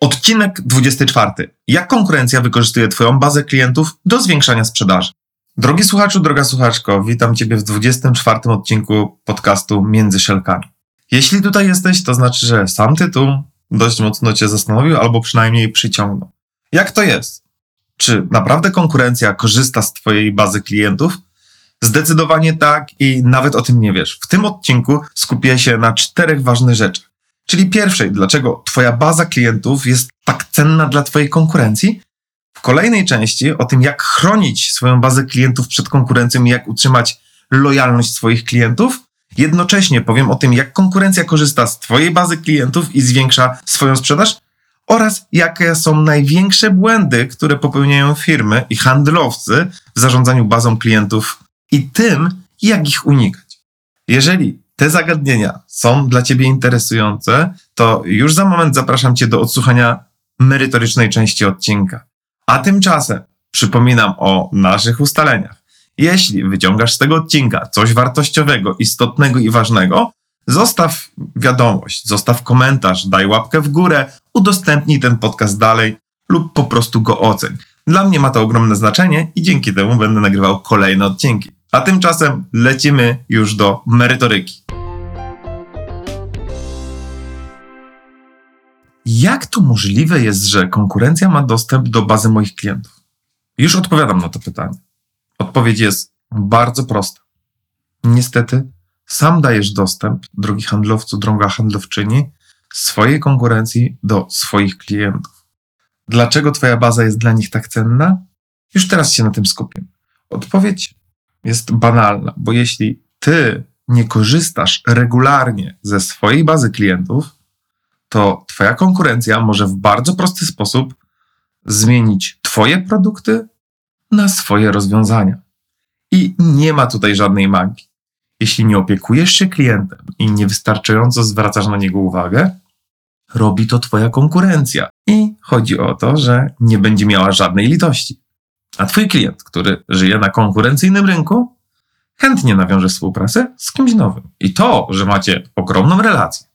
Odcinek 24. Jak konkurencja wykorzystuje Twoją bazę klientów do zwiększania sprzedaży? Drogi słuchaczu, droga słuchaczko, witam Ciebie w 24 odcinku podcastu Między Szelkami. Jeśli tutaj jesteś, to znaczy, że sam tytuł dość mocno Cię zastanowił albo przynajmniej przyciągnął. Jak to jest? Czy naprawdę konkurencja korzysta z Twojej bazy klientów? Zdecydowanie tak i nawet o tym nie wiesz. W tym odcinku skupię się na czterech ważnych rzeczach. Czyli pierwszej, dlaczego Twoja baza klientów jest tak cenna dla Twojej konkurencji. W kolejnej części o tym, jak chronić swoją bazę klientów przed konkurencją i jak utrzymać lojalność swoich klientów. Jednocześnie powiem o tym, jak konkurencja korzysta z Twojej bazy klientów i zwiększa swoją sprzedaż oraz jakie są największe błędy, które popełniają firmy i handlowcy w zarządzaniu bazą klientów i tym, jak ich unikać. Jeżeli te zagadnienia są dla Ciebie interesujące, to już za moment zapraszam Cię do odsłuchania merytorycznej części odcinka. A tymczasem przypominam o naszych ustaleniach. Jeśli wyciągasz z tego odcinka coś wartościowego, istotnego i ważnego, zostaw wiadomość, zostaw komentarz, daj łapkę w górę, udostępnij ten podcast dalej lub po prostu go oceń. Dla mnie ma to ogromne znaczenie i dzięki temu będę nagrywał kolejne odcinki. A tymczasem lecimy już do merytoryki. Jak to możliwe jest, że konkurencja ma dostęp do bazy moich klientów? Już odpowiadam na to pytanie. Odpowiedź jest bardzo prosta. Niestety, sam dajesz dostęp, drogi handlowcu, droga handlowczyni, swojej konkurencji do swoich klientów. Dlaczego Twoja baza jest dla nich tak cenna? Już teraz się na tym skupię. Odpowiedź jest banalna, bo jeśli Ty nie korzystasz regularnie ze swojej bazy klientów, to Twoja konkurencja może w bardzo prosty sposób zmienić Twoje produkty na swoje rozwiązania. I nie ma tutaj żadnej magii. Jeśli nie opiekujesz się klientem i niewystarczająco zwracasz na niego uwagę, robi to Twoja konkurencja. I chodzi o to, że nie będzie miała żadnej litości. A Twój klient, który żyje na konkurencyjnym rynku, chętnie nawiąże współpracę z kimś nowym. I to, że macie ogromną relację,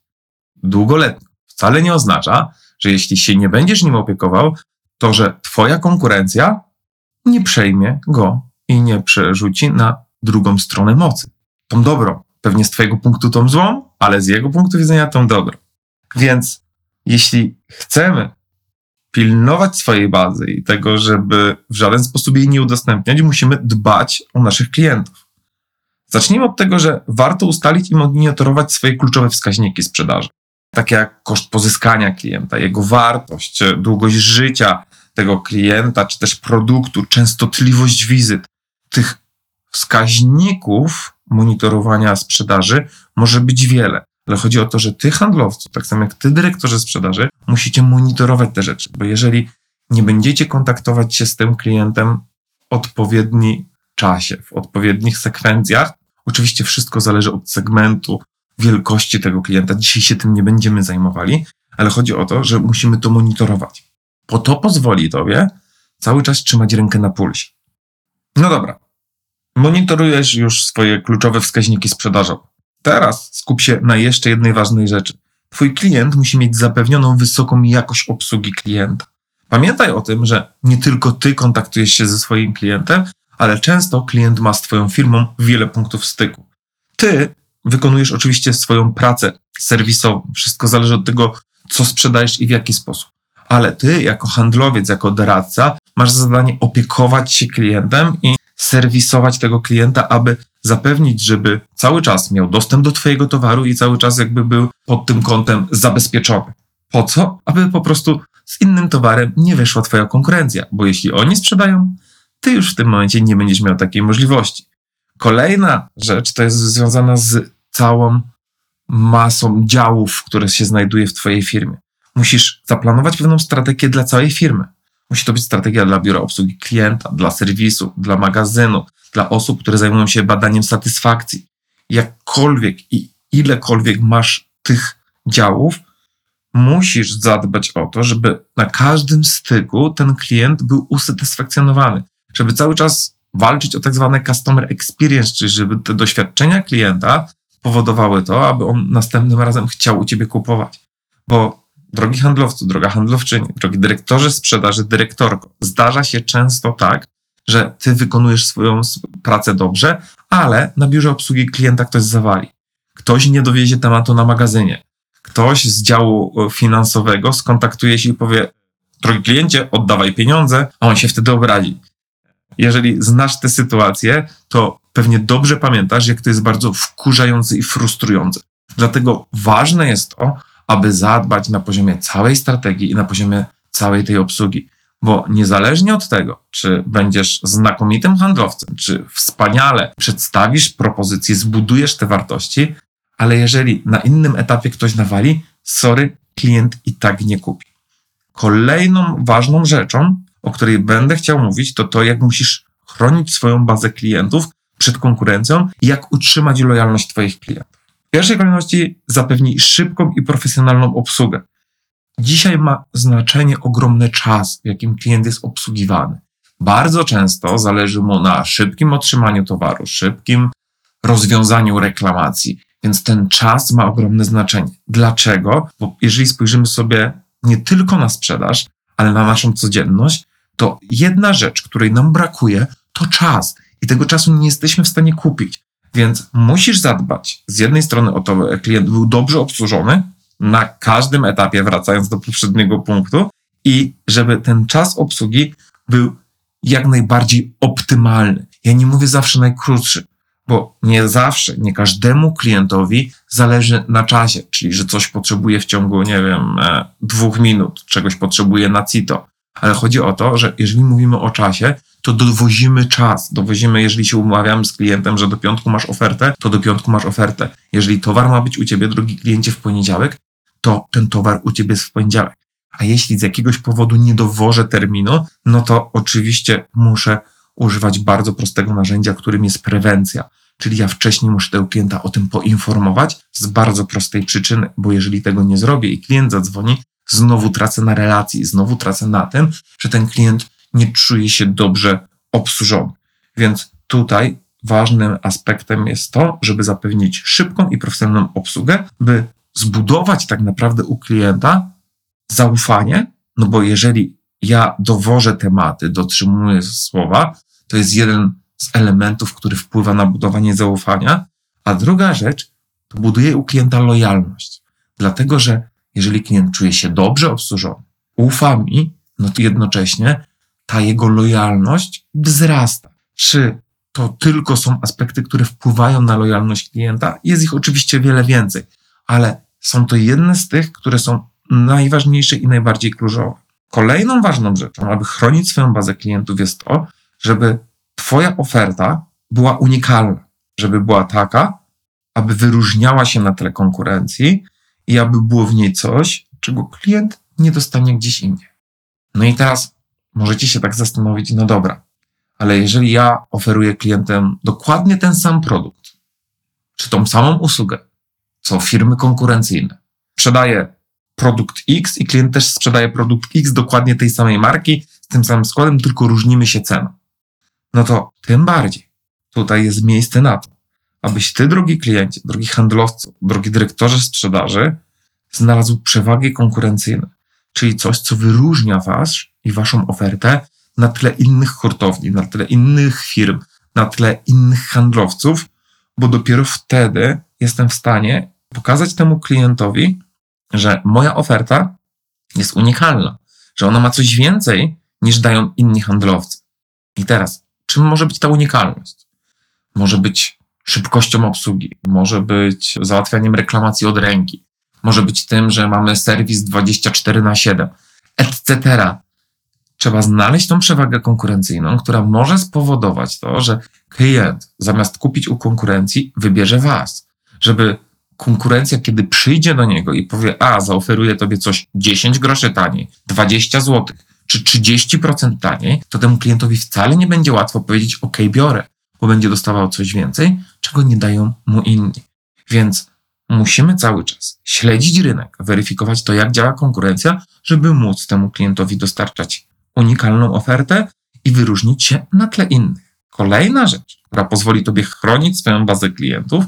długoletnią, wcale nie oznacza, że jeśli się nie będziesz nim opiekował, to że Twoja konkurencja nie przejmie go i nie przerzuci na drugą stronę mocy. Tą dobrą. Pewnie z Twojego punktu tą złą, ale z jego punktu widzenia tą dobrą. Więc jeśli chcemy pilnować swojej bazy i tego, żeby w żaden sposób jej nie udostępniać, musimy dbać o naszych klientów. Zacznijmy od tego, że warto ustalić i monitorować swoje kluczowe wskaźniki sprzedaży takie jak koszt pozyskania klienta, jego wartość, długość życia tego klienta, czy też produktu, częstotliwość wizyt. Tych wskaźników monitorowania sprzedaży może być wiele, ale chodzi o to, że ty handlowcu, tak samo jak ty dyrektorze sprzedaży, musicie monitorować te rzeczy, bo jeżeli nie będziecie kontaktować się z tym klientem w odpowiednim czasie, w odpowiednich sekwencjach, oczywiście wszystko zależy od segmentu, wielkości tego klienta. Dzisiaj się tym nie będziemy zajmowali, ale chodzi o to, że musimy to monitorować. Bo to pozwoli tobie cały czas trzymać rękę na pulsie. No dobra. Monitorujesz już swoje kluczowe wskaźniki sprzedażowe. Teraz skup się na jeszcze jednej ważnej rzeczy. Twój klient musi mieć zapewnioną wysoką jakość obsługi klienta. Pamiętaj o tym, że nie tylko ty kontaktujesz się ze swoim klientem, ale często klient ma z Twoją firmą wiele punktów styku. Ty wykonujesz oczywiście swoją pracę serwisową. Wszystko zależy od tego, co sprzedajesz i w jaki sposób. Ale ty, jako handlowiec, jako doradca, masz zadanie opiekować się klientem i serwisować tego klienta, aby zapewnić, żeby cały czas miał dostęp do Twojego towaru i cały czas jakby był pod tym kątem zabezpieczony. Po co? Aby po prostu z innym towarem nie weszła Twoja konkurencja, bo jeśli oni sprzedają, Ty już w tym momencie nie będziesz miał takiej możliwości. Kolejna rzecz to jest związana z całą masą działów, które się znajduje w Twojej firmie. Musisz zaplanować pewną strategię dla całej firmy. Musi to być strategia dla biura obsługi klienta, dla serwisu, dla magazynu, dla osób, które zajmują się badaniem satysfakcji. Jakkolwiek i ilekolwiek masz tych działów, musisz zadbać o to, żeby na każdym styku ten klient był usatysfakcjonowany, żeby cały czas walczyć o tak zwane customer experience, czyli żeby te doświadczenia klienta powodowały to, aby on następnym razem chciał u ciebie kupować. Bo drogi handlowcu, droga handlowczyni, drogi dyrektorze sprzedaży, dyrektorko, zdarza się często tak, że ty wykonujesz swoją pracę dobrze, ale na biurze obsługi klienta ktoś zawali. Ktoś nie dowiezie tematu na magazynie. Ktoś z działu finansowego skontaktuje się i powie: Drogi kliencie, oddawaj pieniądze, a on się wtedy obrazi. Jeżeli znasz tę sytuację, to pewnie dobrze pamiętasz, jak to jest bardzo wkurzające i frustrujące. Dlatego ważne jest to, aby zadbać na poziomie całej strategii i na poziomie całej tej obsługi. Bo niezależnie od tego, czy będziesz znakomitym handlowcem, czy wspaniale przedstawisz propozycję, zbudujesz te wartości, ale jeżeli na innym etapie ktoś nawali, sorry, klient i tak nie kupi. Kolejną ważną rzeczą, o której będę chciał mówić, to to, jak musisz chronić swoją bazę klientów przed konkurencją i jak utrzymać lojalność Twoich klientów. Pierwszej kolejności zapewnij szybką i profesjonalną obsługę. Dzisiaj ma znaczenie ogromny czas, w jakim klient jest obsługiwany. Bardzo często zależy mu na szybkim otrzymaniu towaru, szybkim rozwiązaniu reklamacji, więc ten czas ma ogromne znaczenie. Dlaczego? Bo jeżeli spojrzymy sobie nie tylko na sprzedaż, ale na naszą codzienność, to jedna rzecz, której nam brakuje, to czas. I tego czasu nie jesteśmy w stanie kupić. Więc musisz zadbać z jednej strony o to, by klient był dobrze obsłużony na każdym etapie, wracając do poprzedniego punktu, i żeby ten czas obsługi był jak najbardziej optymalny. Ja nie mówię zawsze najkrótszy, bo nie zawsze, nie każdemu klientowi zależy na czasie, czyli że coś potrzebuje w ciągu, nie wiem, e, dwóch minut, czegoś potrzebuje na CITO. Ale chodzi o to, że jeżeli mówimy o czasie, to dowozimy czas. Dowozimy, jeżeli się umawiamy z klientem, że do piątku masz ofertę, to do piątku masz ofertę. Jeżeli towar ma być u ciebie, drogi kliencie, w poniedziałek, to ten towar u ciebie jest w poniedziałek. A jeśli z jakiegoś powodu nie dowożę terminu, no to oczywiście muszę używać bardzo prostego narzędzia, którym jest prewencja. Czyli ja wcześniej muszę tego klienta o tym poinformować z bardzo prostej przyczyny, bo jeżeli tego nie zrobię i klient zadzwoni, znowu tracę na relacji, znowu tracę na tym, że ten klient nie czuje się dobrze obsłużony. Więc tutaj ważnym aspektem jest to, żeby zapewnić szybką i profesjonalną obsługę, by zbudować tak naprawdę u klienta zaufanie, no bo jeżeli ja dowożę tematy, dotrzymuję słowa, to jest jeden z elementów, który wpływa na budowanie zaufania, a druga rzecz to buduje u klienta lojalność. Dlatego, że jeżeli klient czuje się dobrze obsłużony, ufa mi, no to jednocześnie ta jego lojalność wzrasta. Czy to tylko są aspekty, które wpływają na lojalność klienta? Jest ich oczywiście wiele więcej, ale są to jedne z tych, które są najważniejsze i najbardziej kluczowe. Kolejną ważną rzeczą, aby chronić swoją bazę klientów, jest to, żeby Twoja oferta była unikalna, żeby była taka, aby wyróżniała się na tle konkurencji i aby było w niej coś, czego klient nie dostanie gdzieś indziej. No i teraz możecie się tak zastanowić, no dobra, ale jeżeli ja oferuję klientem dokładnie ten sam produkt, czy tą samą usługę, co firmy konkurencyjne, sprzedaję produkt X i klient też sprzedaje produkt X dokładnie tej samej marki, z tym samym składem, tylko różnimy się ceną. No to tym bardziej tutaj jest miejsce na to, abyś ty, drogi kliencie, drogi handlowcu, drogi dyrektorze sprzedaży, znalazł przewagi konkurencyjne, czyli coś, co wyróżnia was i waszą ofertę na tle innych hurtowni, na tle innych firm, na tle innych handlowców, bo dopiero wtedy jestem w stanie pokazać temu klientowi, że moja oferta jest unikalna, że ona ma coś więcej niż dają inni handlowcy. I teraz, czym może być ta unikalność? Może być szybkością obsługi, może być załatwianiem reklamacji od ręki, może być tym, że mamy serwis 24 na 7, etc. Trzeba znaleźć tą przewagę konkurencyjną, która może spowodować to, że klient zamiast kupić u konkurencji, wybierze Was, żeby konkurencja, kiedy przyjdzie do niego i powie, a zaoferuję tobie coś 10 groszy taniej, 20 zł, czy 30% taniej, to temu klientowi wcale nie będzie łatwo powiedzieć, ok, biorę, bo będzie dostawał coś więcej, czego nie dają mu inni. Więc musimy cały czas śledzić rynek, weryfikować to, jak działa konkurencja, żeby móc temu klientowi dostarczać unikalną ofertę i wyróżnić się na tle innych. Kolejna rzecz, która pozwoli Tobie chronić swoją bazę klientów,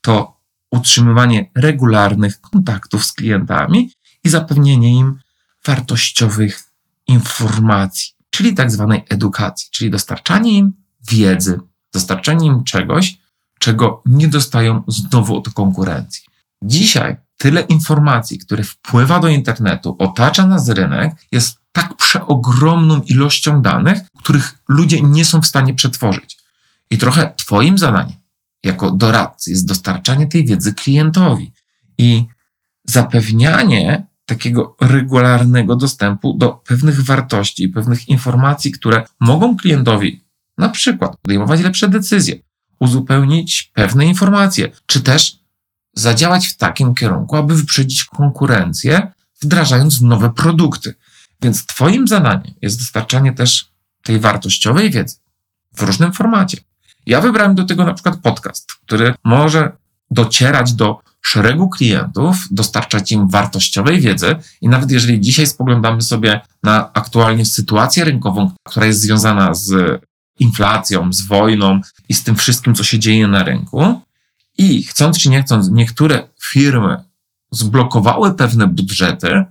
to utrzymywanie regularnych kontaktów z klientami i zapewnienie im wartościowych informacji, czyli tak zwanej edukacji, czyli dostarczanie im wiedzy, dostarczanie im czegoś, czego nie dostają znowu od konkurencji. Dzisiaj tyle informacji, które wpływa do internetu, otacza nas rynek, jest tak przeogromną ilością danych, których ludzie nie są w stanie przetworzyć. I trochę Twoim zadaniem jako doradcy jest dostarczanie tej wiedzy klientowi i zapewnianie takiego regularnego dostępu do pewnych wartości, pewnych informacji, które mogą klientowi na przykład podejmować lepsze decyzje, uzupełnić pewne informacje, czy też zadziałać w takim kierunku, aby wyprzedzić konkurencję, wdrażając nowe produkty. Więc Twoim zadaniem jest dostarczanie też tej wartościowej wiedzy w różnym formacie. Ja wybrałem do tego na przykład podcast, który może docierać do szeregu klientów, dostarczać im wartościowej wiedzy i nawet jeżeli dzisiaj spoglądamy sobie na aktualnie sytuację rynkową, która jest związana z inflacją, z wojną i z tym wszystkim, co się dzieje na rynku, i chcąc czy nie chcąc, niektóre firmy zblokowały pewne budżety,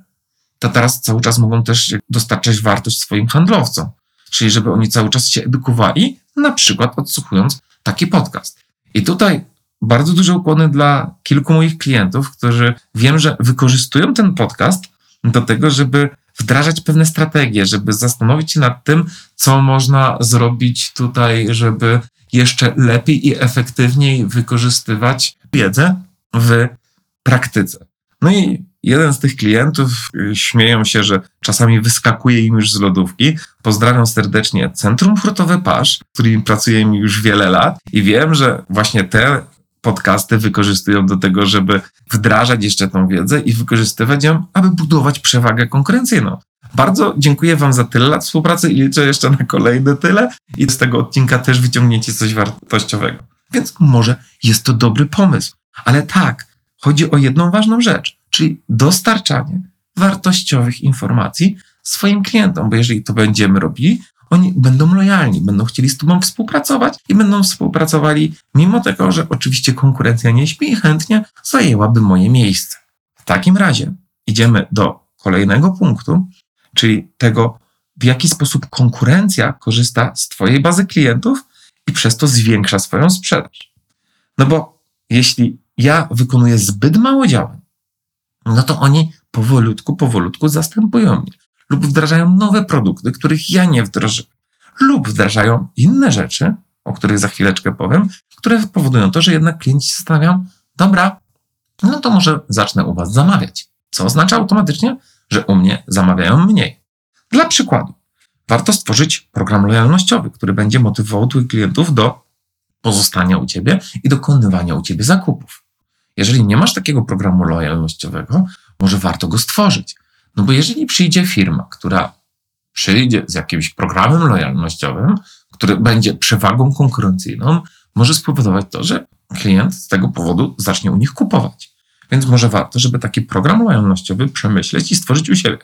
to teraz cały czas mogą też dostarczać wartość swoim handlowcom. Czyli żeby oni cały czas się edukowali, na przykład odsłuchując taki podcast. I tutaj bardzo duże ukłony dla kilku moich klientów, którzy wiem, że wykorzystują ten podcast do tego, żeby wdrażać pewne strategie, żeby zastanowić się nad tym, co można zrobić tutaj, żeby jeszcze lepiej i efektywniej wykorzystywać wiedzę w praktyce. No i jeden z tych klientów y, śmieją się, że czasami wyskakuje im już z lodówki. Pozdrawiam serdecznie Centrum Hurtowe Pasz, z którym pracuję już wiele lat i wiem, że właśnie te podcasty wykorzystują do tego, żeby wdrażać jeszcze tą wiedzę i wykorzystywać ją, aby budować przewagę konkurencyjną. Bardzo dziękuję Wam za tyle lat współpracy i liczę jeszcze na kolejne tyle i z tego odcinka też wyciągniecie coś wartościowego. Więc może jest to dobry pomysł. Ale tak, chodzi o jedną ważną rzecz, czyli dostarczanie wartościowych informacji swoim klientom, bo jeżeli to będziemy robili, oni będą lojalni, będą chcieli z Tobą współpracować i będą współpracowali, mimo tego, że oczywiście konkurencja nie śpi i chętnie zajęłaby moje miejsce. W takim razie idziemy do kolejnego punktu, czyli tego, w jaki sposób konkurencja korzysta z Twojej bazy klientów i przez to zwiększa swoją sprzedaż. No bo jeśli ja wykonuję zbyt mało działań, no to oni powolutku, powolutku zastępują mnie lub wdrażają nowe produkty, których ja nie wdrożyłem, lub wdrażają inne rzeczy, o których za chwileczkę powiem, które powodują to, że jednak klienci zastanawiają, dobra, no to może zacznę u Was zamawiać. Co oznacza automatycznie, że u mnie zamawiają mniej. Dla przykładu, warto stworzyć program lojalnościowy, który będzie motywował Twoich klientów do pozostania u Ciebie i dokonywania u Ciebie zakupów. Jeżeli nie masz takiego programu lojalnościowego, może warto go stworzyć. No bo jeżeli przyjdzie firma, która przyjdzie z jakimś programem lojalnościowym, który będzie przewagą konkurencyjną, może spowodować to, że klient z tego powodu zacznie u nich kupować. Więc może warto, żeby taki program lojalnościowy przemyśleć i stworzyć u siebie.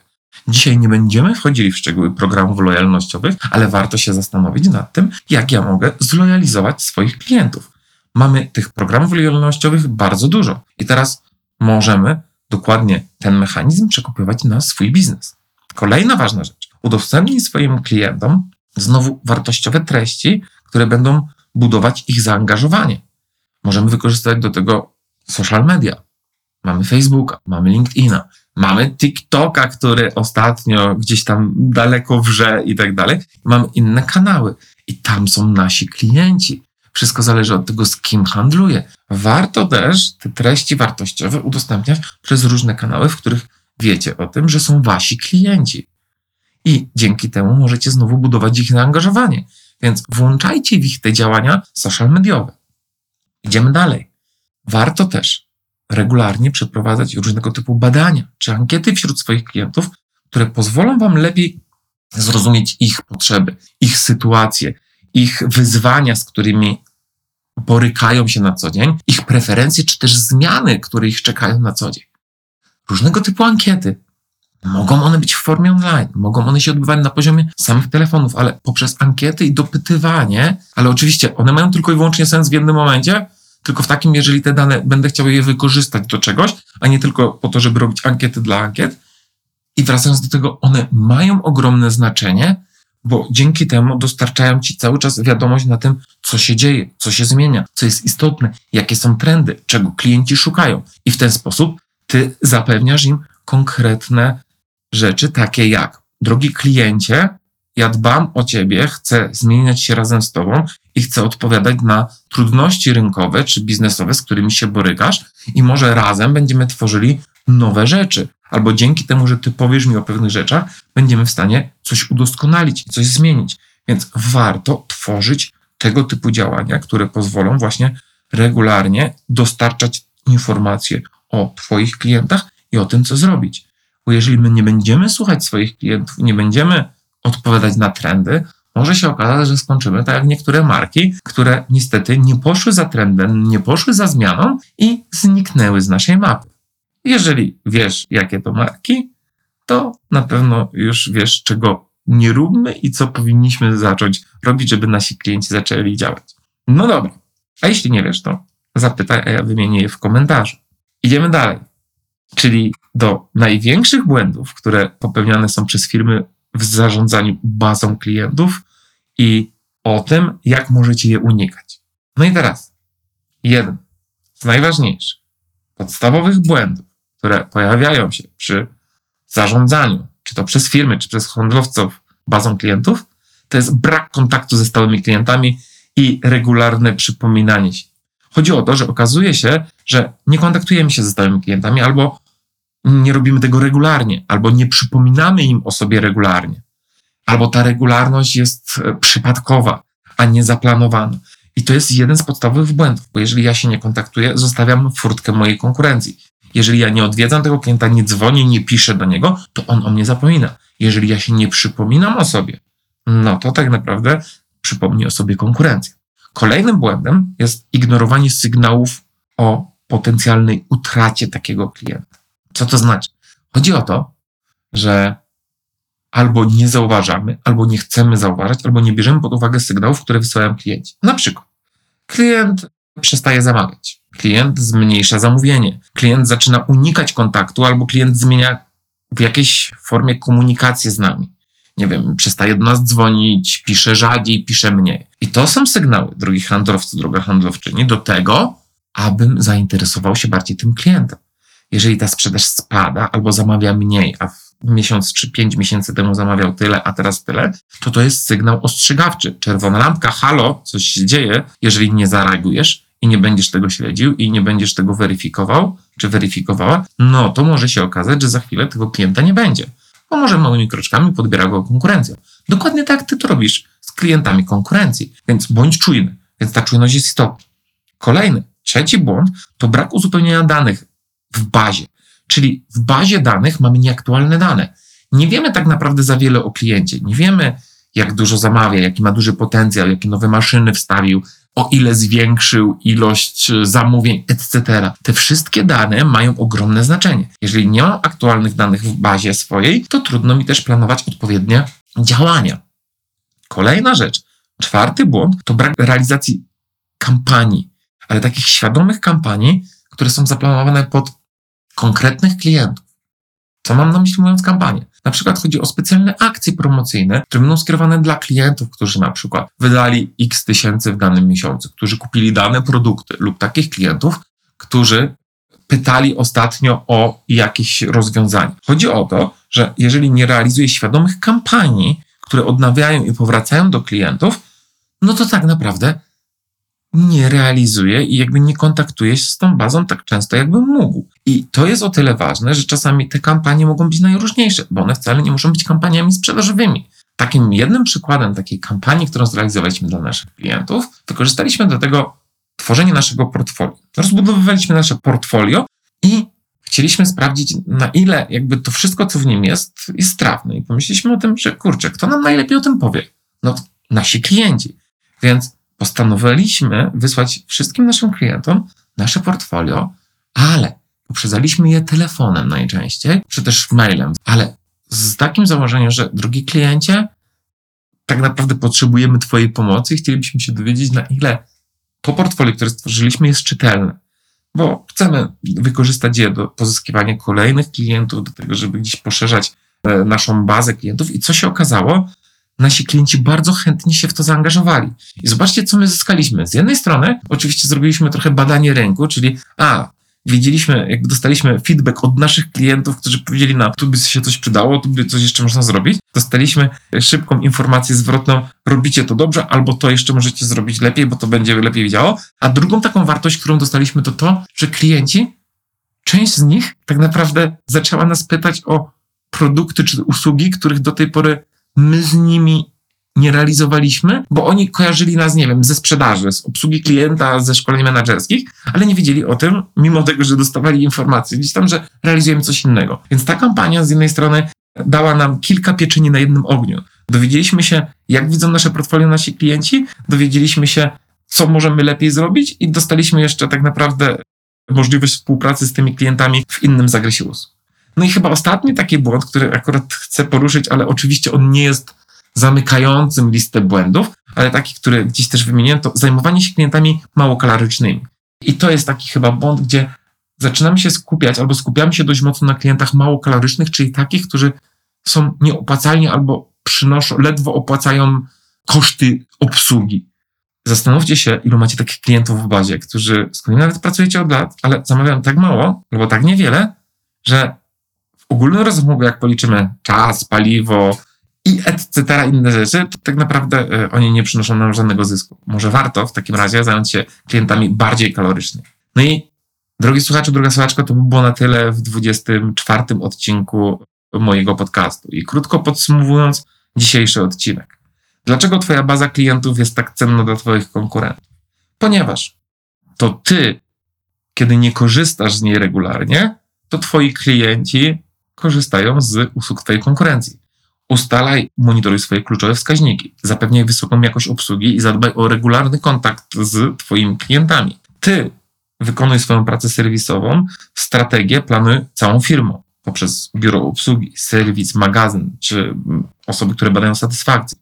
Dzisiaj nie będziemy wchodzili w szczegóły programów lojalnościowych, ale warto się zastanowić nad tym, jak ja mogę zlojalizować swoich klientów. Mamy tych programów lojalnościowych bardzo dużo i teraz możemy dokładnie ten mechanizm przekopiować na swój biznes. Kolejna ważna rzecz. Udostępnij swoim klientom znowu wartościowe treści, które będą budować ich zaangażowanie. Możemy wykorzystać do tego social media. Mamy Facebooka, mamy LinkedIna, mamy TikToka, który ostatnio gdzieś tam daleko wrze i tak dalej. Mamy inne kanały i tam są nasi klienci. Wszystko zależy od tego, z kim handluję. Warto też te treści wartościowe udostępniać przez różne kanały, w których wiecie o tym, że są wasi klienci. I dzięki temu możecie znowu budować ich zaangażowanie. Więc włączajcie w ich te działania social mediowe. Idziemy dalej. Warto też regularnie przeprowadzać różnego typu badania czy ankiety wśród swoich klientów, które pozwolą Wam lepiej zrozumieć ich potrzeby, ich sytuacje, ich wyzwania, z którymi borykają się na co dzień, ich preferencje, czy też zmiany, które ich czekają na co dzień. Różnego typu ankiety. Mogą one być w formie online, mogą one się odbywać na poziomie samych telefonów, ale poprzez ankiety i dopytywanie, ale oczywiście one mają tylko i wyłącznie sens w jednym momencie, tylko w takim, jeżeli te dane będę chciał je wykorzystać do czegoś, a nie tylko po to, żeby robić ankiety dla ankiet. I wracając do tego, one mają ogromne znaczenie, bo dzięki temu dostarczają ci cały czas wiadomość na tym, co się dzieje, co się zmienia, co jest istotne, jakie są trendy, czego klienci szukają. I w ten sposób ty zapewniasz im konkretne rzeczy, takie jak, drogi kliencie, ja dbam o ciebie, chcę zmieniać się razem z tobą i chcę odpowiadać na trudności rynkowe czy biznesowe, z którymi się borykasz, i może razem będziemy tworzyli nowe rzeczy. Albo dzięki temu, że ty powiesz mi o pewnych rzeczach, będziemy w stanie coś udoskonalić, coś zmienić. Więc warto tworzyć tego typu działania, które pozwolą właśnie regularnie dostarczać informacje o Twoich klientach i o tym, co zrobić. Bo jeżeli my nie będziemy słuchać swoich klientów, nie będziemy odpowiadać na trendy, może się okazać, że skończymy tak jak niektóre marki, które niestety nie poszły za trendem, nie poszły za zmianą i zniknęły z naszej mapy. Jeżeli wiesz, jakie to marki, to na pewno już wiesz, czego nie róbmy i co powinniśmy zacząć robić, żeby nasi klienci zaczęli działać. No dobra. A jeśli nie wiesz, to zapytaj, a ja wymienię je w komentarzu. Idziemy dalej. Czyli do największych błędów, które popełniane są przez firmy w zarządzaniu bazą klientów i o tym, jak możecie je unikać. No i teraz, jeden z najważniejszych, podstawowych błędów, które pojawiają się przy zarządzaniu, czy to przez firmy, czy przez handlowców bazą klientów, to jest brak kontaktu ze stałymi klientami i regularne przypominanie się. Chodzi o to, że okazuje się, że nie kontaktujemy się ze stałymi klientami albo nie robimy tego regularnie, albo nie przypominamy im o sobie regularnie, albo ta regularność jest e, przypadkowa, a nie zaplanowana. I to jest jeden z podstawowych błędów, bo jeżeli ja się nie kontaktuję, zostawiam furtkę mojej konkurencji. Jeżeli ja nie odwiedzam tego klienta, nie dzwonię, nie piszę do niego, to on o mnie zapomina. Jeżeli ja się nie przypominam o sobie, no to tak naprawdę przypomni o sobie konkurencja. Kolejnym błędem jest ignorowanie sygnałów o potencjalnej utracie takiego klienta. Co to znaczy? Chodzi o to, że albo nie zauważamy, albo nie chcemy zauważać, albo nie bierzemy pod uwagę sygnałów, które wysyłają klienci. Na przykład klient przestaje zamawiać, klient zmniejsza zamówienie, klient zaczyna unikać kontaktu, albo klient zmienia w jakiejś formie komunikację z nami. Nie wiem, przestaje do nas dzwonić, pisze rzadziej, pisze mniej. I to są sygnały, drogi handlowcy, droga handlowczyni, do tego, abym zainteresował się bardziej tym klientem jeżeli ta sprzedaż spada albo zamawia mniej, a miesiąc czy pięć miesięcy temu zamawiał tyle, a teraz tyle, to to jest sygnał ostrzegawczy. Czerwona lampka, halo, coś się dzieje. Jeżeli nie zareagujesz i nie będziesz tego śledził i nie będziesz tego weryfikował czy weryfikowała, no to może się okazać, że za chwilę tego klienta nie będzie. Bo może małymi kroczkami podbiera go konkurencja. Dokładnie tak ty to robisz z klientami konkurencji. Więc bądź czujny. Więc ta czujność jest istotna. Kolejny, trzeci błąd to brak uzupełnienia danych w bazie. Czyli w bazie danych mamy nieaktualne dane. Nie wiemy tak naprawdę za wiele o kliencie. Nie wiemy, jak dużo zamawia, jaki ma duży potencjał, jakie nowe maszyny wstawił, o ile zwiększył ilość zamówień, etc. Te wszystkie dane mają ogromne znaczenie. Jeżeli nie mam aktualnych danych w bazie swojej, to trudno mi też planować odpowiednie działania. Kolejna rzecz, czwarty błąd to brak realizacji kampanii, ale takich świadomych kampanii, które są zaplanowane pod konkretnych klientów. Co mam na myśli mówiąc kampanię? Na przykład chodzi o specjalne akcje promocyjne, które będą skierowane dla klientów, którzy na przykład wydali x tysięcy w danym miesiącu, którzy kupili dane produkty lub takich klientów, którzy pytali ostatnio o jakieś rozwiązanie. Chodzi o to, że jeżeli nie realizuje świadomych kampanii, które odnawiają i powracają do klientów, no to tak naprawdę nie realizuje i jakby nie kontaktuje się z tą bazą tak często, jakby mógł. I to jest o tyle ważne, że czasami te kampanie mogą być najróżniejsze, bo one wcale nie muszą być kampaniami sprzedażowymi. Takim jednym przykładem takiej kampanii, którą zrealizowaliśmy dla naszych klientów, wykorzystaliśmy do tego tworzenie naszego portfolio. Rozbudowywaliśmy nasze portfolio i chcieliśmy sprawdzić, na ile jakby to wszystko, co w nim jest, jest strawne. I pomyśleliśmy o tym, że kurczę, kto nam najlepiej o tym powie? No, nasi klienci. Więc postanowiliśmy wysłać wszystkim naszym klientom nasze portfolio, ale uprzedzaliśmy je telefonem najczęściej, czy też mailem, ale z takim założeniem, że drogi kliencie, tak naprawdę potrzebujemy Twojej pomocy i chcielibyśmy się dowiedzieć, na ile to portfolio, które stworzyliśmy, jest czytelne. Bo chcemy wykorzystać je do pozyskiwania kolejnych klientów, do tego, żeby gdzieś poszerzać e, naszą bazę klientów. I co się okazało? Nasi klienci bardzo chętnie się w to zaangażowali. I zobaczcie, co my zyskaliśmy. Z jednej strony, oczywiście zrobiliśmy trochę badanie rynku, czyli a, wiedzieliśmy, jak dostaliśmy feedback od naszych klientów, którzy powiedzieli nam, tu by się coś przydało, tu by coś jeszcze można zrobić. Dostaliśmy szybką informację zwrotną, robicie to dobrze, albo to jeszcze możecie zrobić lepiej, bo to będzie lepiej widziało. A drugą taką wartość, którą dostaliśmy, to to, że klienci, część z nich tak naprawdę zaczęła nas pytać o produkty czy usługi, których do tej pory my z nimi nie realizowaliśmy, bo oni kojarzyli nas, nie wiem, ze sprzedaży, z obsługi klienta, ze szkoleń menedżerskich, ale nie wiedzieli o tym, mimo tego, że dostawali informacje gdzieś tam, że realizujemy coś innego. Więc ta kampania z jednej strony dała nam kilka pieczeni na jednym ogniu. Dowiedzieliśmy się, jak widzą nasze portfolio nasi klienci, dowiedzieliśmy się, co możemy lepiej zrobić i dostaliśmy jeszcze tak naprawdę możliwość współpracy z tymi klientami w innym zakresie usług. No i chyba ostatni taki błąd, który akurat chcę poruszyć, ale oczywiście on nie jest zamykającym listę błędów, ale taki, który gdzieś też wymieniłem, to zajmowanie się klientami małokalorycznymi. I to jest taki chyba błąd, gdzie zaczynamy się skupiać albo skupiamy się dość mocno na klientach małokalorycznych, czyli takich, którzy są nieopłacalni albo przynoszą, ledwo opłacają koszty obsługi. Zastanówcie się, ilu macie takich klientów w bazie, którzy, z nawet pracujecie od lat, ale zamawiają tak mało albo tak niewiele, że ogólnym rozmowie, jak policzymy czas, paliwo i etc., inne rzeczy, to tak naprawdę e, oni nie przynoszą nam żadnego zysku. Może warto w takim razie zająć się klientami bardziej kalorycznymi. No i drogi słuchaczu, druga słuchaczka, to by było na tyle w 24 odcinku mojego podcastu. I krótko podsumowując dzisiejszy odcinek. Dlaczego Twoja baza klientów jest tak cenna dla Twoich konkurentów? Ponieważ to Ty, kiedy nie korzystasz z niej regularnie, to Twoi klienci korzystają z usług Twojej konkurencji. Ustalaj, monitoruj swoje kluczowe wskaźniki, zapewniaj wysoką jakość obsługi i zadbaj o regularny kontakt z Twoimi klientami. Ty wykonuj swoją pracę serwisową, strategię, plany całą firmą poprzez biuro obsługi, serwis, magazyn czy osoby, które badają satysfakcję.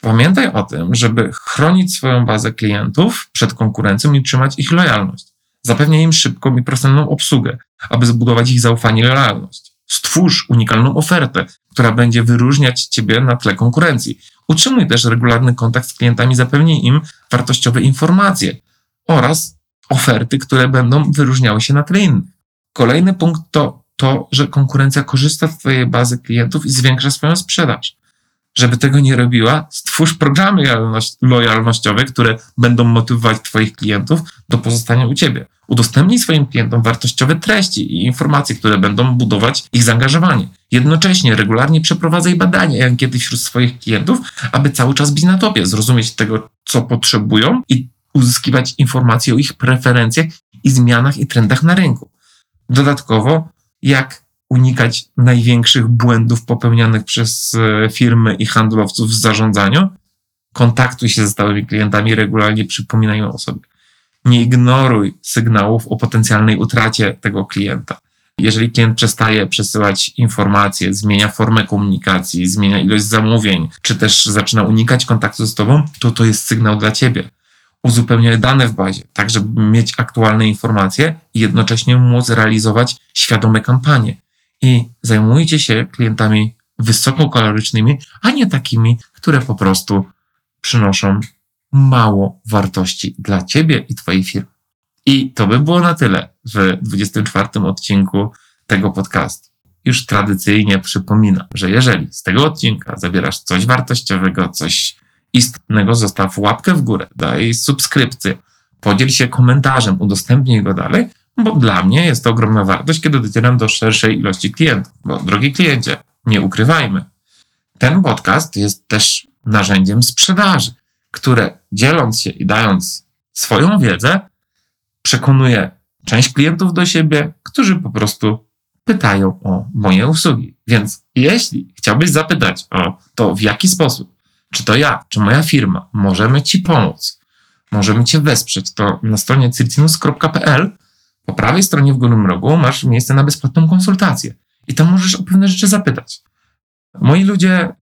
Pamiętaj o tym, żeby chronić swoją bazę klientów przed konkurencją i trzymać ich lojalność. Zapewniaj im szybką i prostą obsługę, aby zbudować ich zaufanie i lojalność. Stwórz unikalną ofertę, która będzie wyróżniać Ciebie na tle konkurencji. Utrzymuj też regularny kontakt z klientami, zapewnij im wartościowe informacje oraz oferty, które będą wyróżniały się na tle innych. Kolejny punkt to to, że konkurencja korzysta z Twojej bazy klientów i zwiększa swoją sprzedaż. Żeby tego nie robiła, stwórz programy lojalnościowe, które będą motywować Twoich klientów do pozostania u Ciebie. Udostępnij swoim klientom wartościowe treści i informacje, które będą budować ich zaangażowanie. Jednocześnie regularnie przeprowadzaj badania i ankiety wśród swoich klientów, aby cały czas być na topie, zrozumieć tego, co potrzebują i uzyskiwać informacje o ich preferencjach i zmianach i trendach na rynku. Dodatkowo, jak unikać największych błędów popełnianych przez e, firmy i handlowców w zarządzaniu? Kontaktuj się ze stałymi klientami, regularnie przypominają o sobie. Nie ignoruj sygnałów o potencjalnej utracie tego klienta. Jeżeli klient przestaje przesyłać informacje, zmienia formę komunikacji, zmienia ilość zamówień, czy też zaczyna unikać kontaktu z Tobą, to to jest sygnał dla Ciebie. Uzupełniaj dane w bazie, tak żeby mieć aktualne informacje i jednocześnie móc realizować świadome kampanie. I zajmujcie się klientami wysokokalorycznymi, a nie takimi, które po prostu przynoszą mało wartości dla Ciebie i Twojej firmy. I to by było na tyle w 24 odcinku tego podcastu. Już tradycyjnie przypominam, że jeżeli z tego odcinka zabierasz coś wartościowego, coś istnego, zostaw łapkę w górę, daj subskrypcję, podziel się komentarzem, udostępnij go dalej, bo dla mnie jest to ogromna wartość, kiedy docieram do szerszej ilości klientów. Bo drogi kliencie, nie ukrywajmy, ten podcast jest też narzędziem sprzedaży, które dzieląc się i dając swoją wiedzę, przekonuje część klientów do siebie, którzy po prostu pytają o moje usługi. Więc jeśli chciałbyś zapytać o to, w jaki sposób, czy to ja, czy moja firma, możemy Ci pomóc, możemy Cię wesprzeć, to na stronie cyrcinus.pl po prawej stronie w górnym rogu masz miejsce na bezpłatną konsultację. I tam możesz o pewne rzeczy zapytać. Moi ludzie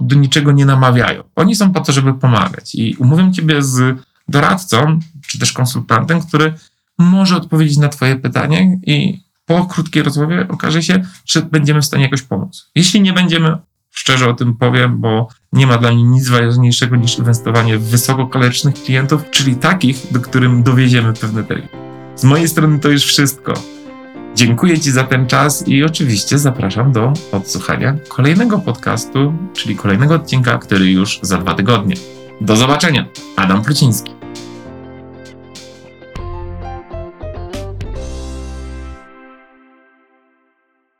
do niczego nie namawiają. Oni są po to, żeby pomagać. I umówię Ciebie z doradcą, czy też konsultantem, który może odpowiedzieć na Twoje pytanie i po krótkiej rozmowie okaże się, czy będziemy w stanie jakoś pomóc. Jeśli nie będziemy, szczerze o tym powiem, bo nie ma dla mnie nic ważniejszego niż inwestowanie w wysokokalorycznych klientów, czyli takich, do którym dowieziemy pewne terminy. Z mojej strony to już wszystko. Dziękuję Ci za ten czas i oczywiście zapraszam do odsłuchania kolejnego podcastu, czyli kolejnego odcinka, który już za dwa tygodnie. Do zobaczenia. Adam Pluciński.